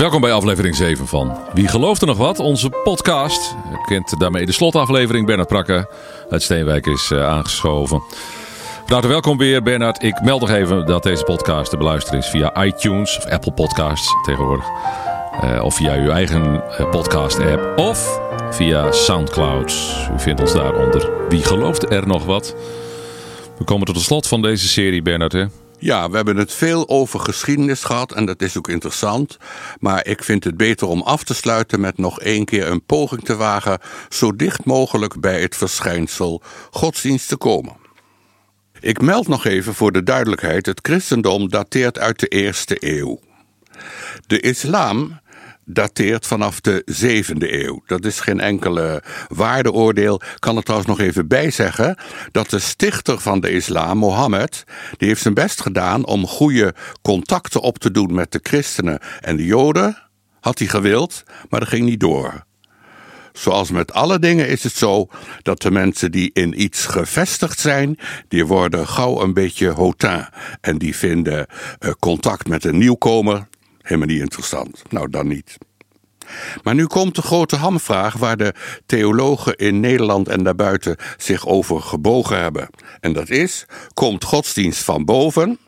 Welkom bij aflevering 7 van Wie gelooft er nog wat? Onze podcast. U kent daarmee de slotaflevering. Bernard Prakke uit Steenwijk is uh, aangeschoven. Nou, welkom weer Bernard. Ik meld nog even dat deze podcast te beluisteren is via iTunes of Apple Podcasts tegenwoordig. Uh, of via uw eigen uh, podcast app of via Soundcloud. U vindt ons daaronder. Wie gelooft er nog wat? We komen tot het slot van deze serie Bernard? Ja, we hebben het veel over geschiedenis gehad en dat is ook interessant. Maar ik vind het beter om af te sluiten met nog één keer een poging te wagen zo dicht mogelijk bij het verschijnsel godsdienst te komen. Ik meld nog even voor de duidelijkheid: het christendom dateert uit de eerste eeuw. De islam dateert vanaf de zevende eeuw. Dat is geen enkele waardeoordeel. Kan er trouwens nog even bij zeggen dat de stichter van de islam, Mohammed, die heeft zijn best gedaan om goede contacten op te doen met de christenen en de joden. Had hij gewild, maar dat ging niet door. Zoals met alle dingen is het zo dat de mensen die in iets gevestigd zijn, die worden gauw een beetje hotin. En die vinden uh, contact met een nieuwkomer helemaal niet interessant. Nou, dan niet. Maar nu komt de grote hamvraag waar de theologen in Nederland en daarbuiten zich over gebogen hebben. En dat is: komt godsdienst van boven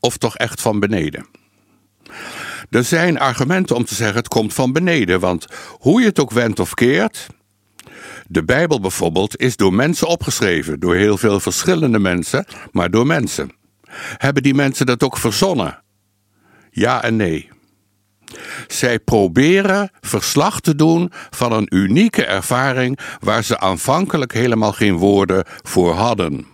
of toch echt van beneden? Er zijn argumenten om te zeggen het komt van beneden, want hoe je het ook wendt of keert, de Bijbel bijvoorbeeld is door mensen opgeschreven, door heel veel verschillende mensen, maar door mensen. Hebben die mensen dat ook verzonnen? Ja en nee. Zij proberen verslag te doen van een unieke ervaring waar ze aanvankelijk helemaal geen woorden voor hadden.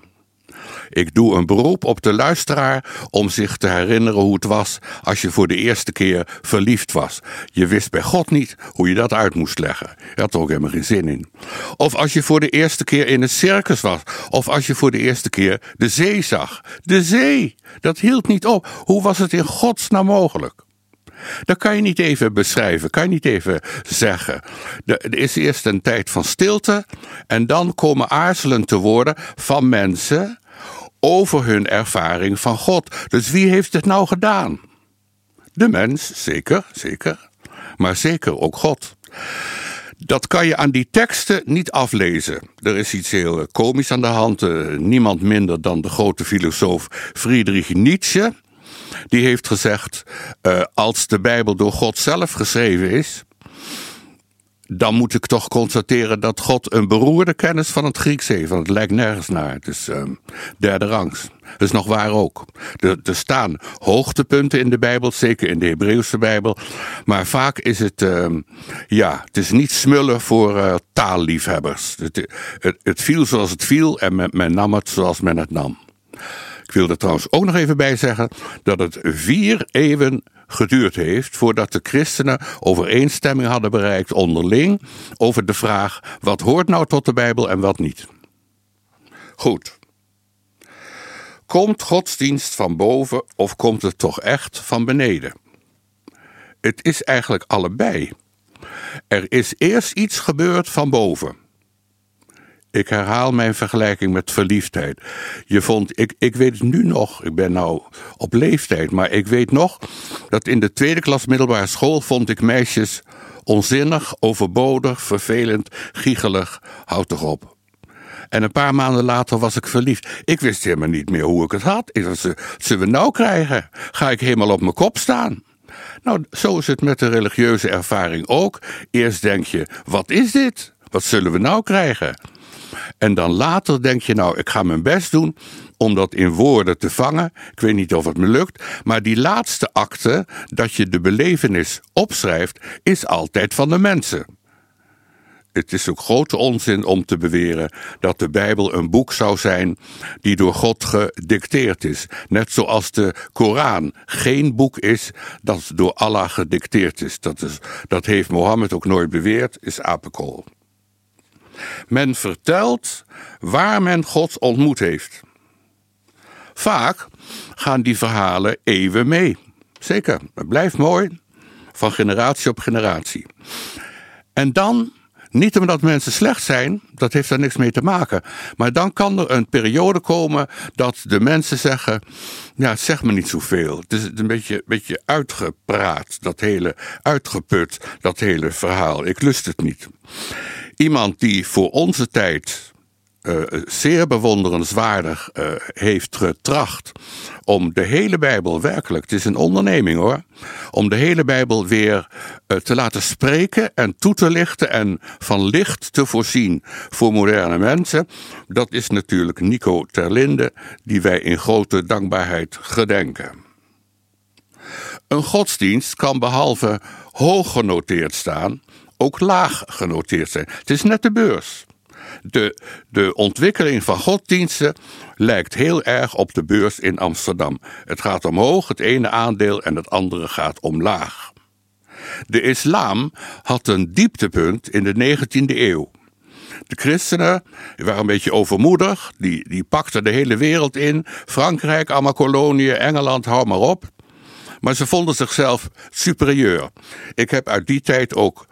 Ik doe een beroep op de luisteraar om zich te herinneren hoe het was als je voor de eerste keer verliefd was. Je wist bij God niet hoe je dat uit moest leggen. Je had er ook helemaal geen zin in. Of als je voor de eerste keer in een circus was. Of als je voor de eerste keer de zee zag. De zee! Dat hield niet op. Hoe was het in godsnaam mogelijk? Dat kan je niet even beschrijven, kan je niet even zeggen. Er is eerst een tijd van stilte en dan komen aarzelend te woorden van mensen over hun ervaring van God. Dus wie heeft het nou gedaan? De mens, zeker, zeker. Maar zeker ook God. Dat kan je aan die teksten niet aflezen. Er is iets heel komisch aan de hand. Uh, niemand minder dan de grote filosoof Friedrich Nietzsche. Die heeft gezegd: uh, als de Bijbel door God zelf geschreven is, dan moet ik toch constateren dat God een beroerde kennis van het Grieks heeft. Want het lijkt nergens naar. Het is uh, derde rangs. Dat is nog waar ook. Er, er, staan hoogtepunten in de Bijbel, zeker in de Hebreeuwse Bijbel. Maar vaak is het, uh, ja, het is niet smullen voor uh, taalliefhebbers. Het, het, het, viel zoals het viel en men, men nam het zoals men het nam. Ik wil er trouwens ook nog even bij zeggen dat het vier eeuwen geduurd heeft voordat de christenen overeenstemming hadden bereikt onderling over de vraag wat hoort nou tot de Bijbel en wat niet. Goed. Komt godsdienst van boven of komt het toch echt van beneden? Het is eigenlijk allebei. Er is eerst iets gebeurd van boven. Ik herhaal mijn vergelijking met verliefdheid. Je vond, ik, ik weet het nu nog, ik ben nou op leeftijd, maar ik weet nog dat in de tweede klas middelbare school vond ik meisjes onzinnig, overbodig, vervelend, giegelig, houd toch op. En een paar maanden later was ik verliefd. Ik wist helemaal niet meer hoe ik het had. Ik dacht, zullen we nou krijgen? Ga ik helemaal op mijn kop staan? Nou, zo is het met de religieuze ervaring ook. Eerst denk je, wat is dit? Wat zullen we nou krijgen? En dan later denk je, nou, ik ga mijn best doen om dat in woorden te vangen. Ik weet niet of het me lukt. Maar die laatste acte, dat je de belevenis opschrijft, is altijd van de mensen. Het is ook grote onzin om te beweren dat de Bijbel een boek zou zijn die door God gedicteerd is. Net zoals de Koran geen boek is dat door Allah gedicteerd is. Dat, dat heeft Mohammed ook nooit beweerd, is apenkool. Men vertelt waar men God ontmoet heeft. Vaak gaan die verhalen eeuwen mee. Zeker, het blijft mooi, van generatie op generatie. En dan Niet omdat mensen slecht zijn, dat heeft daar niks mee te maken. Maar dan kan er een periode komen dat de mensen zeggen: Ja, zeg me niet zoveel. Het is een beetje, beetje uitgepraat, dat hele, uitgeput, dat hele verhaal. Ik lust het niet. Iemand die voor onze tijd uh, zeer bewonderenswaardig uh, heeft getracht om de hele Bijbel werkelijk, het is een onderneming hoor, om de hele Bijbel weer uh, te laten spreken en toe te lichten en van licht te voorzien voor moderne mensen. Dat is natuurlijk Nico Terlinde, die wij in grote dankbaarheid gedenken. Een godsdienst kan behalve hoog genoteerd staan, ook laag genoteerd zijn. Het is net de beurs. De, de ontwikkeling van godsdiensten lijkt heel erg op de beurs in Amsterdam. Het gaat omhoog, het ene aandeel, en het andere gaat omlaag. De islam had een dieptepunt in de 19e eeuw. De christenen waren een beetje overmoedig, die, die pakten de hele wereld in. Frankrijk, allemaal koloniën, Engeland, hou maar op. Maar ze vonden zichzelf superieur. Ik heb uit die tijd ook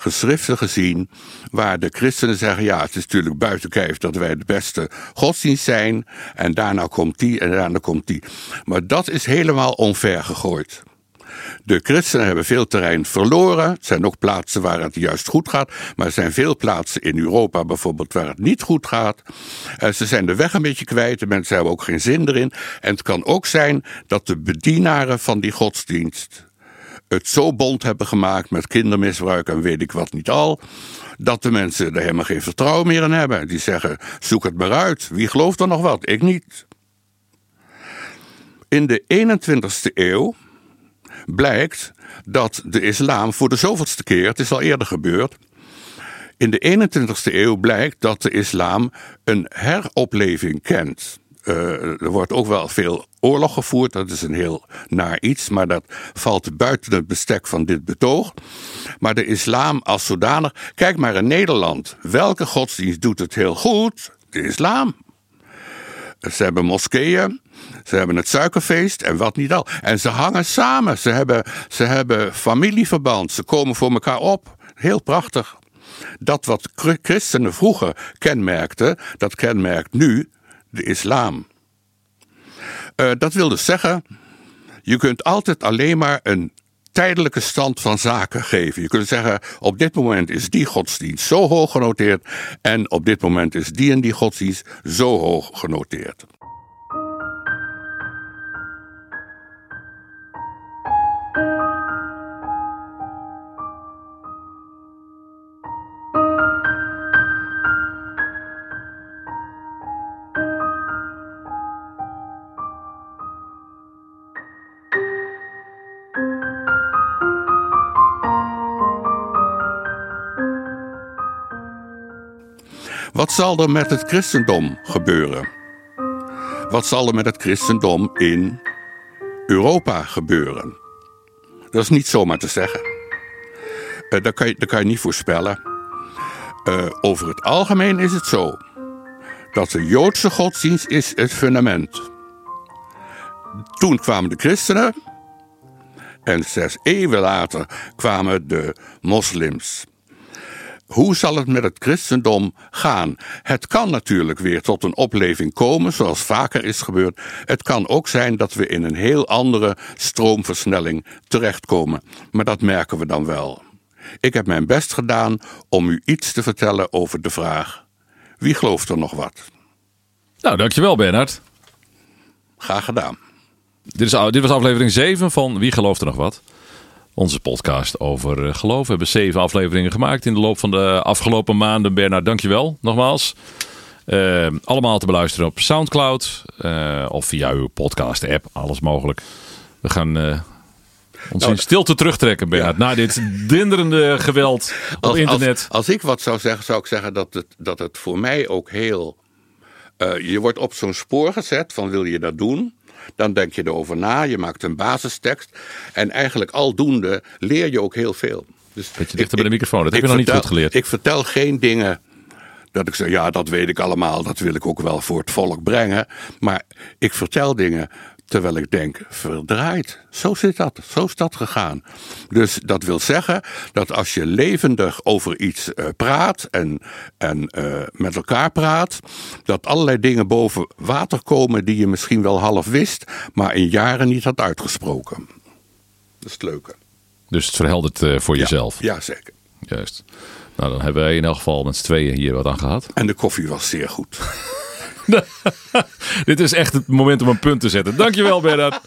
geschriften gezien waar de christenen zeggen: ja, het is natuurlijk buiten kijf dat wij de beste godsdienst zijn. En daarna komt die en daarna komt die. Maar dat is helemaal onver gegooid. De christenen hebben veel terrein verloren. Er zijn ook plaatsen waar het juist goed gaat. Maar er zijn veel plaatsen in Europa bijvoorbeeld waar het niet goed gaat. Uh, ze zijn de weg een beetje kwijt. De mensen hebben ook geen zin erin. En het kan ook zijn dat de bedienaren van die godsdienst het zo bond hebben gemaakt met kindermisbruik en weet ik wat niet al, dat de mensen er helemaal geen vertrouwen meer in hebben. Die zeggen: zoek het maar uit. Wie gelooft er nog wat? Ik niet. In de 21ste eeuw blijkt dat de islam voor de zoveelste keer, het is al eerder gebeurd, in de 21ste eeuw blijkt dat de islam een heropleving kent. Uh, er wordt ook wel veel oorlog gevoerd. Dat is een heel naar iets, maar dat valt buiten het bestek van dit betoog. Maar de islam als zodanig. Kijk maar in Nederland. Welke godsdienst doet het heel goed? De islam. Ze hebben moskeeën. Ze hebben het suikerfeest en wat niet al. En ze hangen samen. Ze hebben, ze hebben familieverband. Ze komen voor elkaar op. Heel prachtig. Dat wat christenen vroeger kenmerkte, dat kenmerkt nu de islam. Uh, dat wil dus zeggen, je kunt altijd alleen maar een tijdelijke stand van zaken geven. Je kunt zeggen, op dit moment is die godsdienst zo hoog genoteerd en op dit moment is die en die godsdienst zo hoog genoteerd. Zal er met het christendom gebeuren? Wat zal er met het christendom in Europa gebeuren? Dat is niet zomaar te zeggen. Uh, dat, kan je, dat kan je niet voorspellen. Uh, over het algemeen is het zo dat de Joodse godsdienst is het fundament. Toen kwamen de christenen en zes eeuwen later kwamen de moslims. Hoe zal het met het christendom gaan? Het kan natuurlijk weer tot een opleving komen, zoals vaker is gebeurd. Het kan ook zijn dat we in een heel andere stroomversnelling terechtkomen. Maar dat merken we dan wel. Ik heb mijn best gedaan om u iets te vertellen over de vraag: wie gelooft er nog wat? Nou, dankjewel Bernard. Graag gedaan. Dit, is, dit was aflevering 7 van Wie gelooft er nog wat? Onze podcast over eh, geloof. We hebben zeven afleveringen gemaakt in de loop van de afgelopen maanden. Bernard, dankjewel nogmaals. Uh, allemaal te beluisteren op Soundcloud uh, of via uw podcast-app. Alles mogelijk. We gaan uh, ons nou, in stilte terugtrekken, Bernard. Ja. Na dit dinderende geweld op als, internet. Als, als, ik wat zou zeggen, zou ik zeggen dat het, dat het voor mij ook heel... je wordt op zo'n spoor gezet van wil je dat doen? Dan denk je erover na, je maakt een basistekst. En eigenlijk aldoende leer je ook heel veel. Dus Beetje dichter bij de microfoon, dat heb je nog niet goed geleerd. Ik vertel geen dingen dat ik zeg, ja, dat weet ik allemaal, dat wil ik ook wel voor het volk brengen. Maar ik vertel dingen Terwijl ik denk, verdraaid. Zo zit dat. Zo is dat gegaan. Dus dat wil zeggen dat als je levendig over iets uh, praat en, en uh, met elkaar praat, dat allerlei dingen boven water komen die je misschien wel half wist, maar in jaren niet had uitgesproken. Dat is het leuke. Dus het verheldert uh, voor ja, jezelf. Ja, zeker. Juist. Nou, dan hebben wij in elk geval met z'n tweeën hier wat aan gehad. En de koffie was zeer goed. Dit is echt het moment om een punt te zetten. Dankjewel, Bernard.